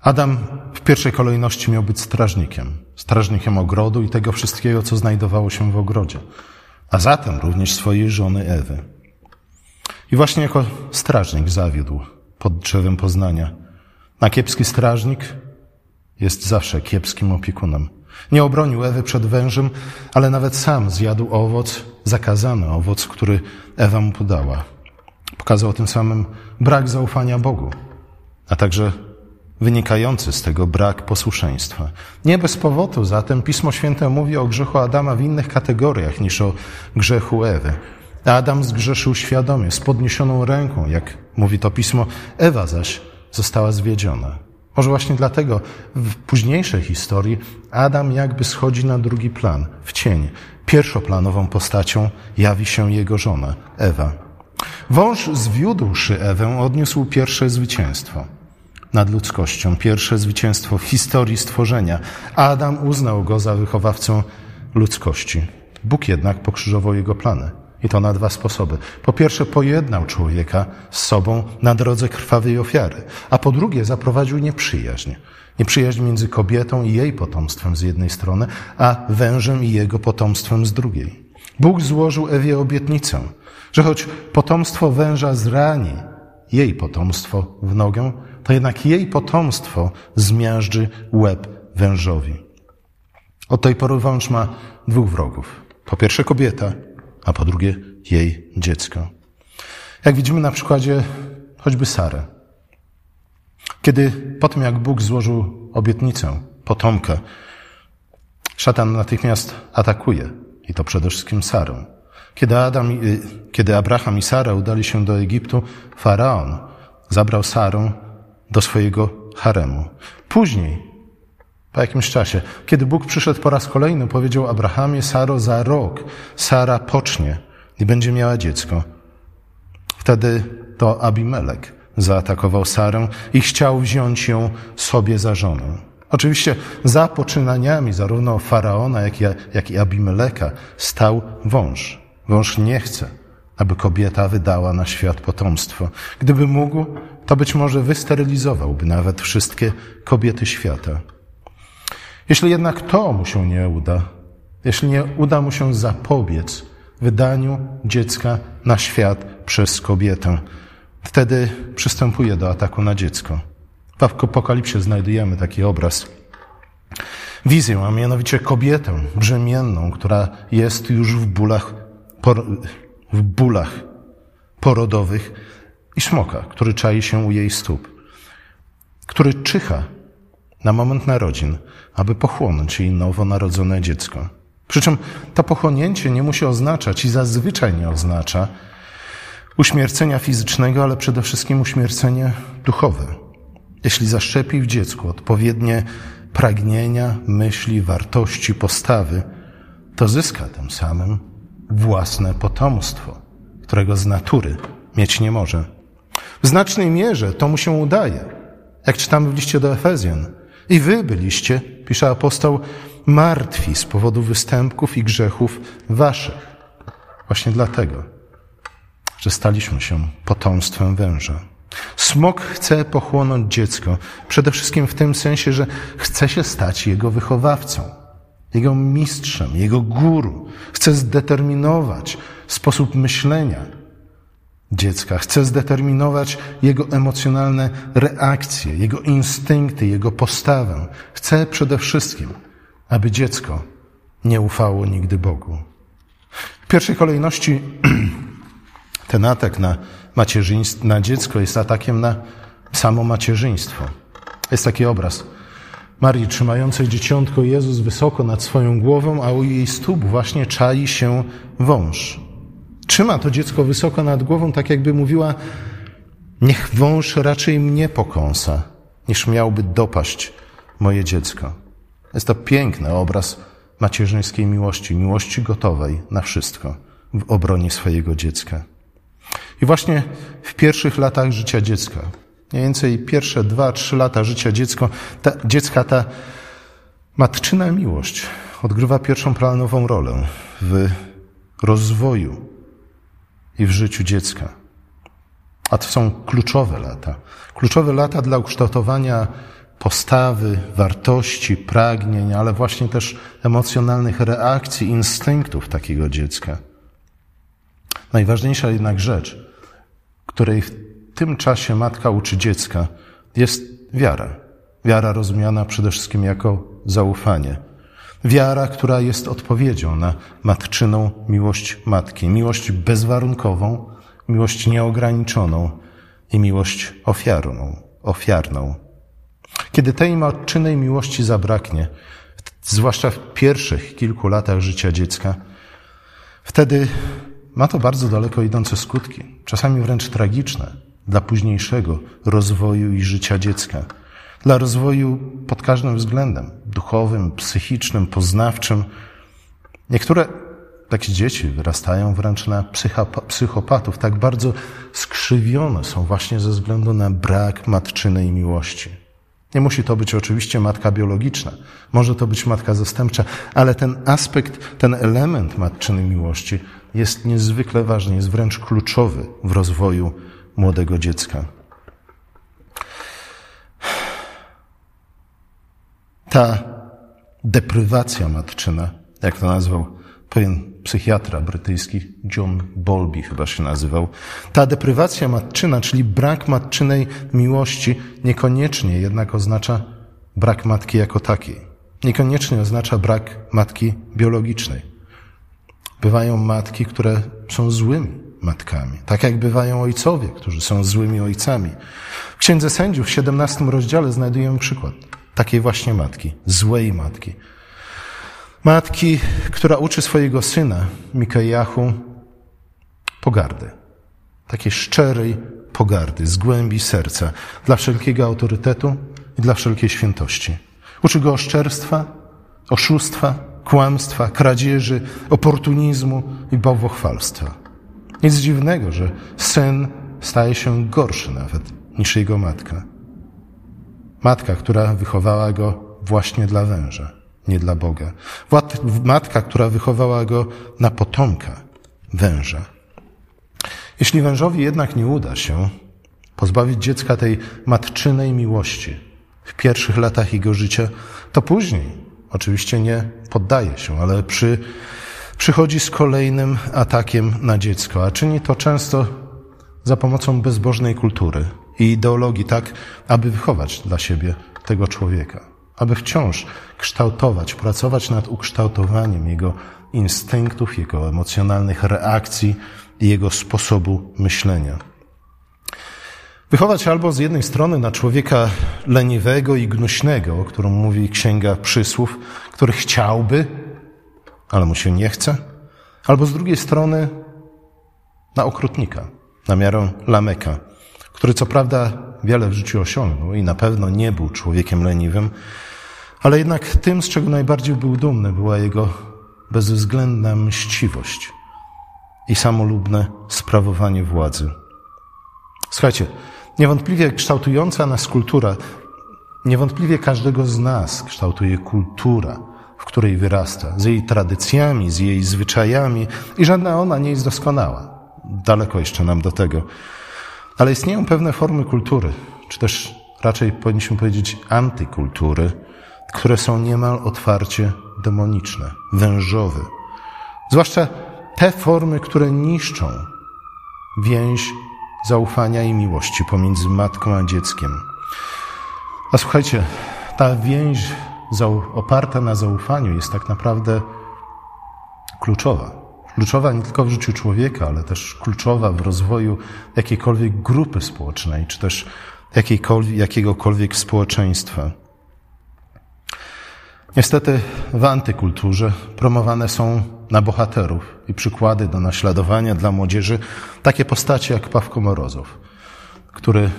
Adam w pierwszej kolejności miał być strażnikiem, strażnikiem ogrodu i tego wszystkiego, co znajdowało się w ogrodzie, a zatem również swojej żony Ewy. I właśnie jako strażnik zawiódł pod drzewem poznania. A kiepski strażnik jest zawsze kiepskim opiekunem. Nie obronił Ewy przed wężem, ale nawet sam zjadł owoc, zakazany owoc, który Ewa mu podała. Pokazał tym samym brak zaufania Bogu, a także wynikający z tego brak posłuszeństwa. Nie bez powodu zatem Pismo Święte mówi o grzechu Adama w innych kategoriach niż o grzechu Ewy. Adam zgrzeszył świadomie, z podniesioną ręką, jak mówi to Pismo, Ewa zaś została zwiedziona. Może właśnie dlatego w późniejszej historii Adam jakby schodzi na drugi plan, w cień. Pierwszoplanową postacią jawi się jego żona, Ewa. Wąż zwiódłszy Ewę odniósł pierwsze zwycięstwo nad ludzkością, pierwsze zwycięstwo w historii stworzenia. Adam uznał go za wychowawcą ludzkości. Bóg jednak pokrzyżował jego plany. I to na dwa sposoby. Po pierwsze, pojednał człowieka z sobą na drodze krwawej ofiary, a po drugie, zaprowadził nieprzyjaźń. Nieprzyjaźń między kobietą i jej potomstwem z jednej strony, a wężem i jego potomstwem z drugiej. Bóg złożył Ewie obietnicę, że choć potomstwo węża zrani jej potomstwo w nogę, to jednak jej potomstwo zmiażdży łeb wężowi. Od tej pory wąż ma dwóch wrogów. Po pierwsze kobieta, a po drugie jej dziecko. Jak widzimy na przykładzie choćby Sarę. Kiedy po tym, jak Bóg złożył obietnicę, potomkę, szatan natychmiast atakuje i to przede wszystkim Sarę. Kiedy, Adam, y, kiedy Abraham i Sara udali się do Egiptu, faraon zabrał Sarę do swojego haremu. Później po jakimś czasie, kiedy Bóg przyszedł po raz kolejny, powiedział Abrahamie, Saro, za rok Sara pocznie i będzie miała dziecko. Wtedy to Abimelek zaatakował Sarę i chciał wziąć ją sobie za żonę. Oczywiście za poczynaniami zarówno Faraona, jak i, jak i Abimeleka stał wąż. Wąż nie chce, aby kobieta wydała na świat potomstwo. Gdyby mógł, to być może wysterylizowałby nawet wszystkie kobiety świata. Jeśli jednak to mu się nie uda, jeśli nie uda mu się zapobiec wydaniu dziecka na świat przez kobietę, wtedy przystępuje do ataku na dziecko. W Apokalipsie znajdujemy taki obraz. Wizję, a mianowicie kobietę brzemienną, która jest już w bólach, w bólach porodowych i smoka, który czai się u jej stóp, który czyha na moment narodzin, aby pochłonąć jej nowonarodzone dziecko. Przy czym to pochłonięcie nie musi oznaczać i zazwyczaj nie oznacza uśmiercenia fizycznego, ale przede wszystkim uśmiercenie duchowe. Jeśli zaszczepi w dziecku odpowiednie pragnienia, myśli, wartości, postawy, to zyska tym samym własne potomstwo, którego z natury mieć nie może. W znacznej mierze to mu się udaje. Jak czytamy w liście do Efezjan, i wy byliście, pisze apostoł, martwi z powodu występków i grzechów waszych. Właśnie dlatego, że staliśmy się potomstwem węża. Smok chce pochłonąć dziecko, przede wszystkim w tym sensie, że chce się stać jego wychowawcą, jego mistrzem, jego guru. Chce zdeterminować sposób myślenia, dziecka. Chce zdeterminować jego emocjonalne reakcje, jego instynkty, jego postawę. Chce przede wszystkim, aby dziecko nie ufało nigdy Bogu. W pierwszej kolejności ten atak na, macierzyństwo, na dziecko jest atakiem na samo macierzyństwo. Jest taki obraz Marii trzymającej dzieciątko Jezus wysoko nad swoją głową, a u jej stóp właśnie czai się wąż. Trzyma to dziecko wysoko nad głową, tak jakby mówiła: Niech wąż raczej mnie pokąsa, niż miałby dopaść moje dziecko. Jest to piękny obraz macierzyńskiej miłości, miłości gotowej na wszystko w obronie swojego dziecka. I właśnie w pierwszych latach życia dziecka, mniej więcej pierwsze dwa, trzy lata życia dziecko, ta, dziecka ta matczyna miłość odgrywa pierwszą planową rolę w rozwoju i w życiu dziecka. A to są kluczowe lata. Kluczowe lata dla ukształtowania postawy, wartości, pragnień, ale właśnie też emocjonalnych reakcji, instynktów takiego dziecka. Najważniejsza jednak rzecz, której w tym czasie matka uczy dziecka, jest wiara. Wiara rozumiana przede wszystkim jako zaufanie. Wiara, która jest odpowiedzią na matczyną miłość matki, miłość bezwarunkową, miłość nieograniczoną i miłość ofiarną, ofiarną. Kiedy tej matczynej miłości zabraknie, zwłaszcza w pierwszych kilku latach życia dziecka, wtedy ma to bardzo daleko idące skutki, czasami wręcz tragiczne dla późniejszego rozwoju i życia dziecka, dla rozwoju pod każdym względem duchowym, psychicznym, poznawczym. Niektóre takie dzieci wyrastają wręcz na psychopatów, tak bardzo skrzywione są właśnie ze względu na brak matczynej miłości. Nie musi to być oczywiście matka biologiczna, może to być matka zastępcza, ale ten aspekt, ten element matczynej miłości jest niezwykle ważny, jest wręcz kluczowy w rozwoju młodego dziecka. Ta deprywacja matczyna, jak to nazwał pewien psychiatra brytyjski, John Bolby chyba się nazywał, ta deprywacja matczyna, czyli brak matczynej miłości, niekoniecznie jednak oznacza brak matki jako takiej. Niekoniecznie oznacza brak matki biologicznej. Bywają matki, które są złymi matkami, tak jak bywają ojcowie, którzy są złymi ojcami. W Księdze Sędziów w 17 rozdziale znajdujemy przykład takiej właśnie matki, złej matki. Matki, która uczy swojego syna, Mikajachu, pogardy. Takiej szczerej pogardy, z głębi serca, dla wszelkiego autorytetu i dla wszelkiej świętości. Uczy go oszczerstwa, oszustwa, kłamstwa, kradzieży, oportunizmu i bałwochwalstwa. Nic dziwnego, że syn staje się gorszy nawet niż jego matka. Matka, która wychowała go właśnie dla węża, nie dla Boga. Matka, która wychowała go na potomka węża. Jeśli wężowi jednak nie uda się pozbawić dziecka tej matczynej miłości w pierwszych latach jego życia, to później Oczywiście nie poddaje się, ale przy, przychodzi z kolejnym atakiem na dziecko, a czyni to często za pomocą bezbożnej kultury i ideologii, tak aby wychować dla siebie tego człowieka, aby wciąż kształtować, pracować nad ukształtowaniem jego instynktów, jego emocjonalnych reakcji i jego sposobu myślenia. Wychować albo z jednej strony na człowieka leniwego i gnuśnego, o którym mówi Księga Przysłów, który chciałby, ale mu się nie chce, albo z drugiej strony na okrutnika, na miarę Lameka, który co prawda wiele w życiu osiągnął i na pewno nie był człowiekiem leniwym, ale jednak tym, z czego najbardziej był dumny, była jego bezwzględna mściwość i samolubne sprawowanie władzy. Słuchajcie, Niewątpliwie kształtująca nas kultura, niewątpliwie każdego z nas kształtuje kultura, w której wyrasta, z jej tradycjami, z jej zwyczajami i żadna ona nie jest doskonała. Daleko jeszcze nam do tego. Ale istnieją pewne formy kultury, czy też raczej powinniśmy powiedzieć antykultury, które są niemal otwarcie demoniczne, wężowe. Zwłaszcza te formy, które niszczą więź zaufania i miłości pomiędzy matką a dzieckiem. A słuchajcie, ta więź oparta na zaufaniu jest tak naprawdę kluczowa. Kluczowa nie tylko w życiu człowieka, ale też kluczowa w rozwoju jakiejkolwiek grupy społecznej, czy też jakiegokolwiek społeczeństwa. Niestety w antykulturze promowane są na bohaterów i przykłady do naśladowania dla młodzieży takie postacie jak Pawko Morozow, który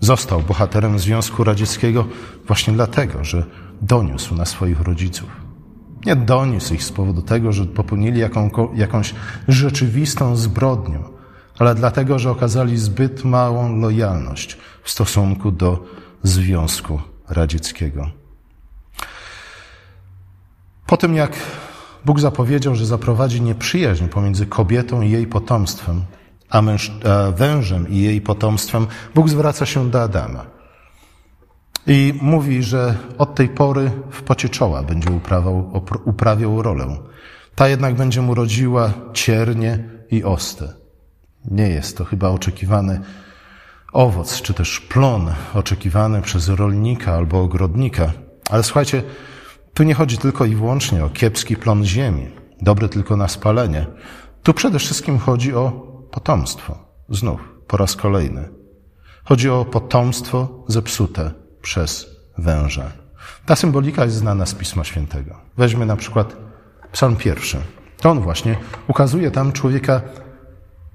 został bohaterem Związku Radzieckiego właśnie dlatego, że doniósł na swoich rodziców. Nie doniósł ich z powodu tego, że popełnili jaką, jakąś rzeczywistą zbrodnię, ale dlatego, że okazali zbyt małą lojalność w stosunku do Związku Radzieckiego. Po tym, jak Bóg zapowiedział, że zaprowadzi nieprzyjaźń pomiędzy kobietą i jej potomstwem, a, męż, a wężem i jej potomstwem, Bóg zwraca się do Adama. I mówi, że od tej pory w pocie czoła będzie uprawiał, uprawiał rolę. Ta jednak będzie mu rodziła ciernie i oste. Nie jest to chyba oczekiwany owoc, czy też plon oczekiwany przez rolnika albo ogrodnika. Ale słuchajcie, tu nie chodzi tylko i wyłącznie o kiepski plon ziemi, dobry tylko na spalenie. Tu przede wszystkim chodzi o potomstwo. Znów, po raz kolejny. Chodzi o potomstwo zepsute przez węża. Ta symbolika jest znana z Pisma Świętego. Weźmy na przykład Psalm pierwszy. To on właśnie ukazuje tam człowieka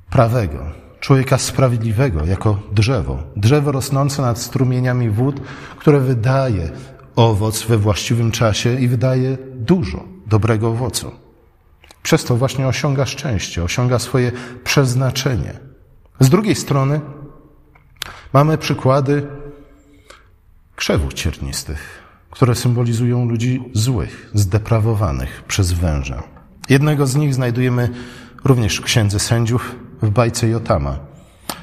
prawego, człowieka sprawiedliwego jako drzewo. Drzewo rosnące nad strumieniami wód, które wydaje owoc we właściwym czasie i wydaje dużo dobrego owocu. Przez to właśnie osiąga szczęście, osiąga swoje przeznaczenie. Z drugiej strony mamy przykłady krzewów ciernistych, które symbolizują ludzi złych, zdeprawowanych przez węża. Jednego z nich znajdujemy również w Księdze Sędziów w bajce Jotama.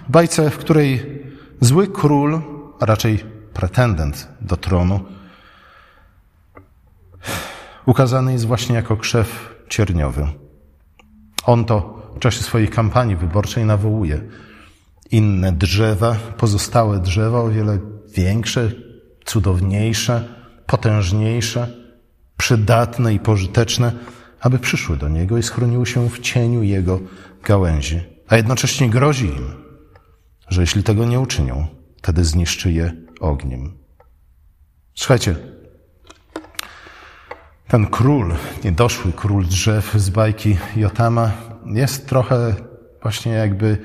Bajce, w której zły król, a raczej pretendent do tronu, ukazany jest właśnie jako krzew cierniowy. On to w czasie swojej kampanii wyborczej nawołuje inne drzewa, pozostałe drzewa, o wiele większe, cudowniejsze, potężniejsze, przydatne i pożyteczne, aby przyszły do Niego i schroniły się w cieniu Jego gałęzi. A jednocześnie grozi im, że jeśli tego nie uczynią, wtedy zniszczy je ogniem. Słuchajcie, ten król, niedoszły król drzew z bajki Jotama jest trochę właśnie jakby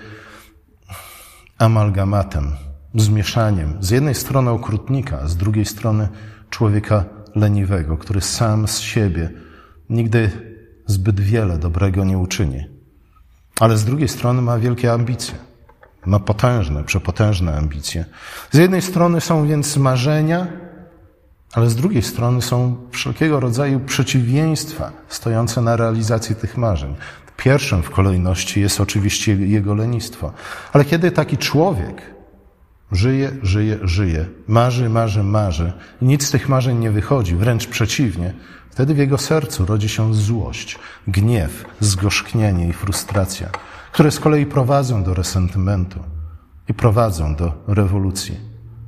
amalgamatem, zmieszaniem. Z jednej strony okrutnika, z drugiej strony człowieka leniwego, który sam z siebie nigdy zbyt wiele dobrego nie uczyni. Ale z drugiej strony ma wielkie ambicje. Ma potężne, przepotężne ambicje. Z jednej strony są więc marzenia, ale z drugiej strony są wszelkiego rodzaju przeciwieństwa stojące na realizacji tych marzeń. Pierwszym w kolejności jest oczywiście jego lenistwo. Ale kiedy taki człowiek żyje, żyje, żyje, marzy, marzy, marzy i nic z tych marzeń nie wychodzi, wręcz przeciwnie, wtedy w jego sercu rodzi się złość, gniew, zgorzknienie i frustracja, które z kolei prowadzą do resentymentu i prowadzą do rewolucji.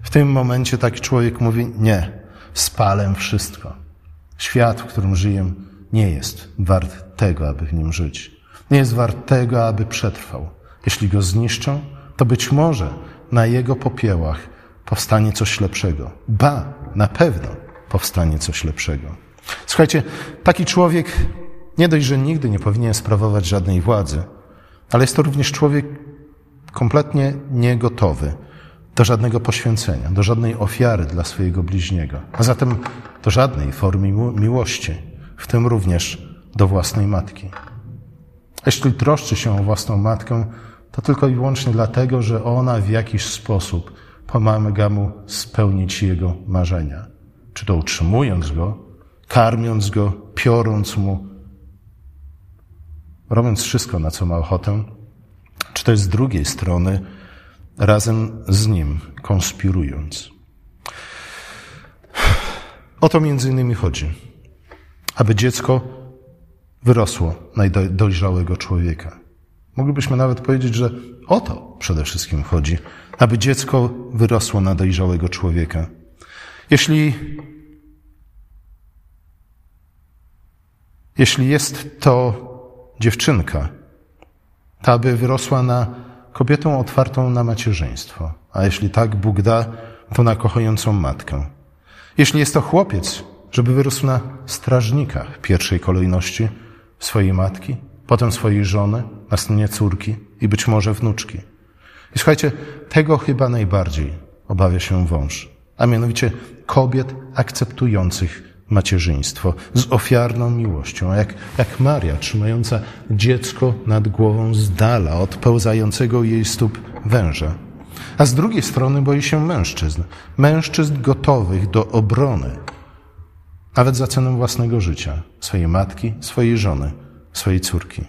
W tym momencie taki człowiek mówi: Nie, spalę wszystko. Świat, w którym żyję, nie jest wart tego, aby w nim żyć. Nie jest wart tego, aby przetrwał. Jeśli go zniszczą, to być może na jego popiołach powstanie coś lepszego. Ba, na pewno powstanie coś lepszego. Słuchajcie, taki człowiek nie dość, że nigdy nie powinien sprawować żadnej władzy, ale jest to również człowiek kompletnie niegotowy do żadnego poświęcenia, do żadnej ofiary dla swojego bliźniego, a zatem do żadnej formy miłości, w tym również do własnej matki. Jeśli troszczy się o własną matkę, to tylko i wyłącznie dlatego, że ona w jakiś sposób pomaga mu spełnić jego marzenia. Czy to utrzymując go, karmiąc go, piorąc mu, robiąc wszystko, na co ma ochotę, czy też z drugiej strony razem z nim konspirując. O to między innymi chodzi, aby dziecko wyrosło na dojrzałego człowieka. Moglibyśmy nawet powiedzieć, że o to przede wszystkim chodzi, aby dziecko wyrosło na dojrzałego człowieka. Jeśli, jeśli jest to dziewczynka, to aby wyrosła na kobietą otwartą na macierzyństwo, a jeśli tak Bóg da, to na kochającą matkę. Jeśli jest to chłopiec, żeby wyrósł na strażnika pierwszej kolejności swojej matki, potem swojej żony, następnie córki i być może wnuczki. I słuchajcie, tego chyba najbardziej obawia się wąż, a mianowicie kobiet akceptujących macierzyństwo z ofiarną miłością, jak, jak Maria trzymająca dziecko nad głową z dala od pełzającego jej stóp węża. A z drugiej strony boi się mężczyzn, mężczyzn gotowych do obrony, nawet za cenę własnego życia, swojej matki, swojej żony, swojej córki.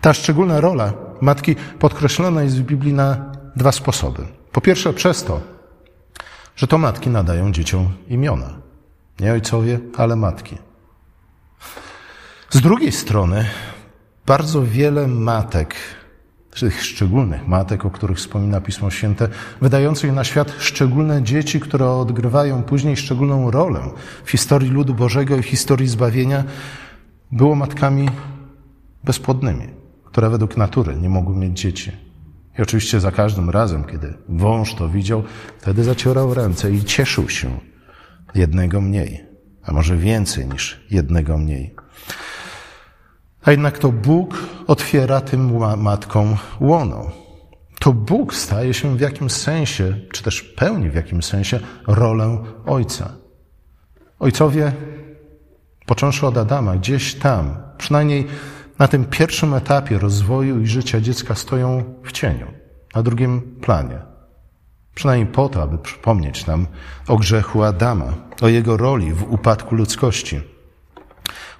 Ta szczególna rola matki podkreślona jest w Biblii na dwa sposoby. Po pierwsze, przez to, że to matki nadają dzieciom imiona. Nie ojcowie, ale matki. Z drugiej strony, bardzo wiele matek, tych szczególnych matek, o których wspomina Pismo Święte, wydających na świat szczególne dzieci, które odgrywają później szczególną rolę w historii ludu Bożego i w historii zbawienia, było matkami bezpłodnymi, które według natury nie mogły mieć dzieci. I oczywiście za każdym razem, kiedy wąż to widział, wtedy zacierał ręce i cieszył się jednego mniej, a może więcej niż jednego mniej. A jednak to Bóg otwiera tym matkom łono. To Bóg staje się w jakimś sensie, czy też pełni w jakimś sensie rolę Ojca. Ojcowie, począwszy od Adama, gdzieś tam, przynajmniej na tym pierwszym etapie rozwoju i życia dziecka stoją w cieniu, na drugim planie. Przynajmniej po to, aby przypomnieć nam o grzechu Adama, o jego roli w upadku ludzkości.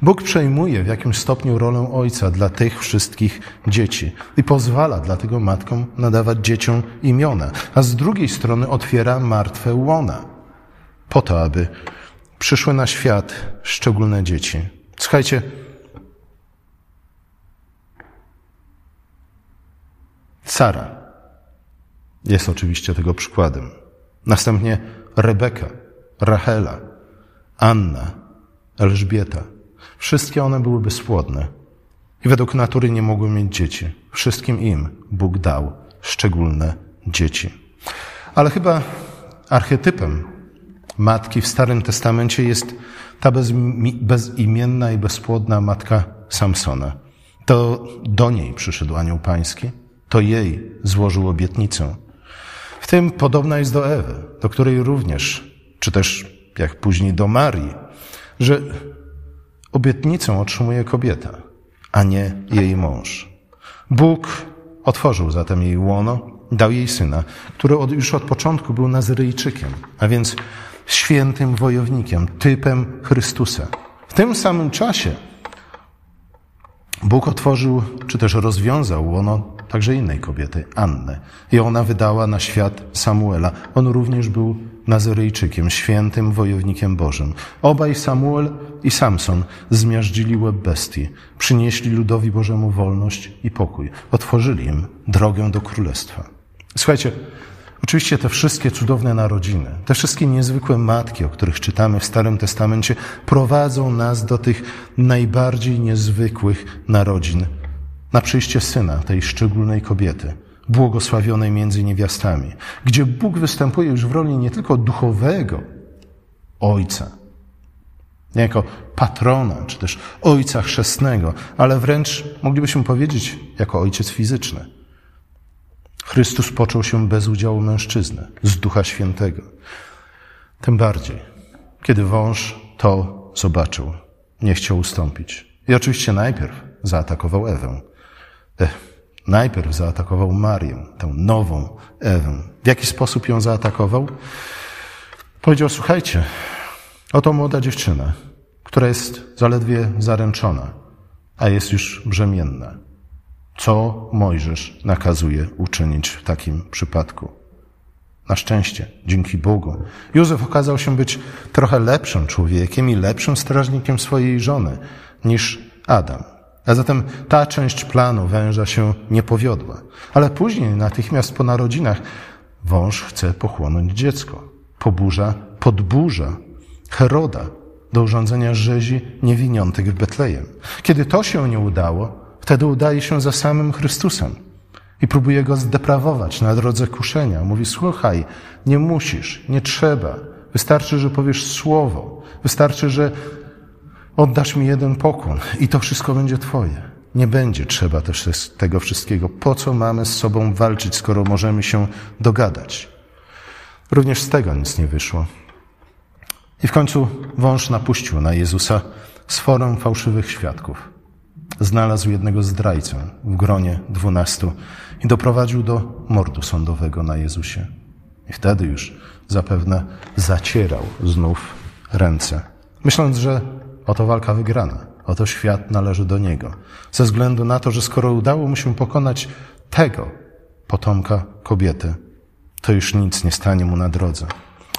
Bóg przejmuje w jakimś stopniu rolę ojca dla tych wszystkich dzieci i pozwala dlatego matkom nadawać dzieciom imiona, a z drugiej strony otwiera martwe łona po to, aby przyszły na świat szczególne dzieci. Słuchajcie, Sara jest oczywiście tego przykładem. Następnie Rebeka, Rachela, Anna, Elżbieta. Wszystkie one były bezpłodne i według natury nie mogły mieć dzieci. Wszystkim im Bóg dał szczególne dzieci. Ale chyba archetypem matki w Starym Testamencie jest ta bezimienna i bezpłodna matka Samsona. To do niej przyszedł anioł pański to jej złożył obietnicę. W tym podobna jest do Ewy, do której również, czy też jak później do Marii, że obietnicę otrzymuje kobieta, a nie jej mąż. Bóg otworzył zatem jej łono, dał jej syna, który od, już od początku był Nazyryjczykiem, a więc świętym wojownikiem, typem Chrystusa. W tym samym czasie Bóg otworzył, czy też rozwiązał łono także innej kobiety, Annę. I ona wydała na świat Samuela. On również był Nazyryjczykiem, świętym wojownikiem Bożym. Obaj Samuel i Samson zmiażdżyli łeb bestii, przynieśli ludowi Bożemu wolność i pokój, otworzyli im drogę do królestwa. Słuchajcie, Oczywiście te wszystkie cudowne narodziny, te wszystkie niezwykłe matki, o których czytamy w Starym Testamencie, prowadzą nas do tych najbardziej niezwykłych narodzin na przyjście syna, tej szczególnej kobiety, błogosławionej między niewiastami, gdzie Bóg występuje już w roli nie tylko duchowego ojca, jako patrona, czy też ojca chrzestnego, ale wręcz moglibyśmy powiedzieć jako ojciec fizyczny. Chrystus począł się bez udziału mężczyzny, z Ducha Świętego. Tym bardziej, kiedy wąż to zobaczył, nie chciał ustąpić. I oczywiście najpierw zaatakował Ewę. Najpierw zaatakował Marię, tę nową Ewę. W jaki sposób ją zaatakował? Powiedział: Słuchajcie, oto młoda dziewczyna, która jest zaledwie zaręczona, a jest już brzemienna. Co Mojżesz nakazuje uczynić w takim przypadku? Na szczęście, dzięki Bogu, Józef okazał się być trochę lepszym człowiekiem i lepszym strażnikiem swojej żony niż Adam. A zatem ta część planu węża się nie powiodła. Ale później, natychmiast po narodzinach, wąż chce pochłonąć dziecko. Poburza, podburza Heroda do urządzenia rzezi niewiniątek w Betlejem. Kiedy to się nie udało, wtedy udaje się za samym Chrystusem i próbuje go zdeprawować na drodze kuszenia. Mówi, słuchaj, nie musisz, nie trzeba. Wystarczy, że powiesz słowo. Wystarczy, że Oddasz mi jeden pokłon i to wszystko będzie Twoje. Nie będzie trzeba też tego wszystkiego. Po co mamy z sobą walczyć, skoro możemy się dogadać? Również z tego nic nie wyszło. I w końcu wąż napuścił na Jezusa sforę fałszywych świadków. Znalazł jednego zdrajcę w gronie dwunastu i doprowadził do mordu sądowego na Jezusie. I wtedy już zapewne zacierał znów ręce, myśląc, że Oto walka wygrana. Oto świat należy do Niego. Ze względu na to, że skoro udało mu się pokonać tego potomka kobiety, to już nic nie stanie mu na drodze.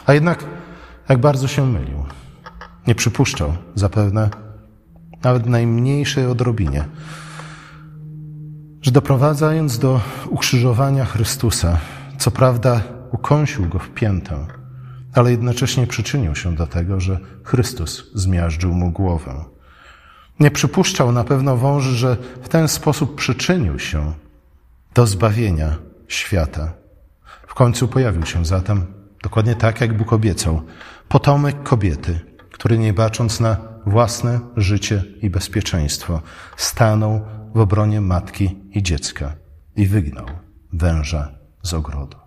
A jednak, jak bardzo się mylił. Nie przypuszczał zapewne nawet najmniejszej odrobinie, że doprowadzając do ukrzyżowania Chrystusa, co prawda ukąsił go w piętę, ale jednocześnie przyczynił się do tego, że Chrystus zmiażdżył mu głowę. Nie przypuszczał na pewno wąży, że w ten sposób przyczynił się do zbawienia świata. W końcu pojawił się zatem, dokładnie tak jak Bóg obiecał, potomek kobiety, który nie bacząc na własne życie i bezpieczeństwo, stanął w obronie matki i dziecka i wygnał węża z ogrodu.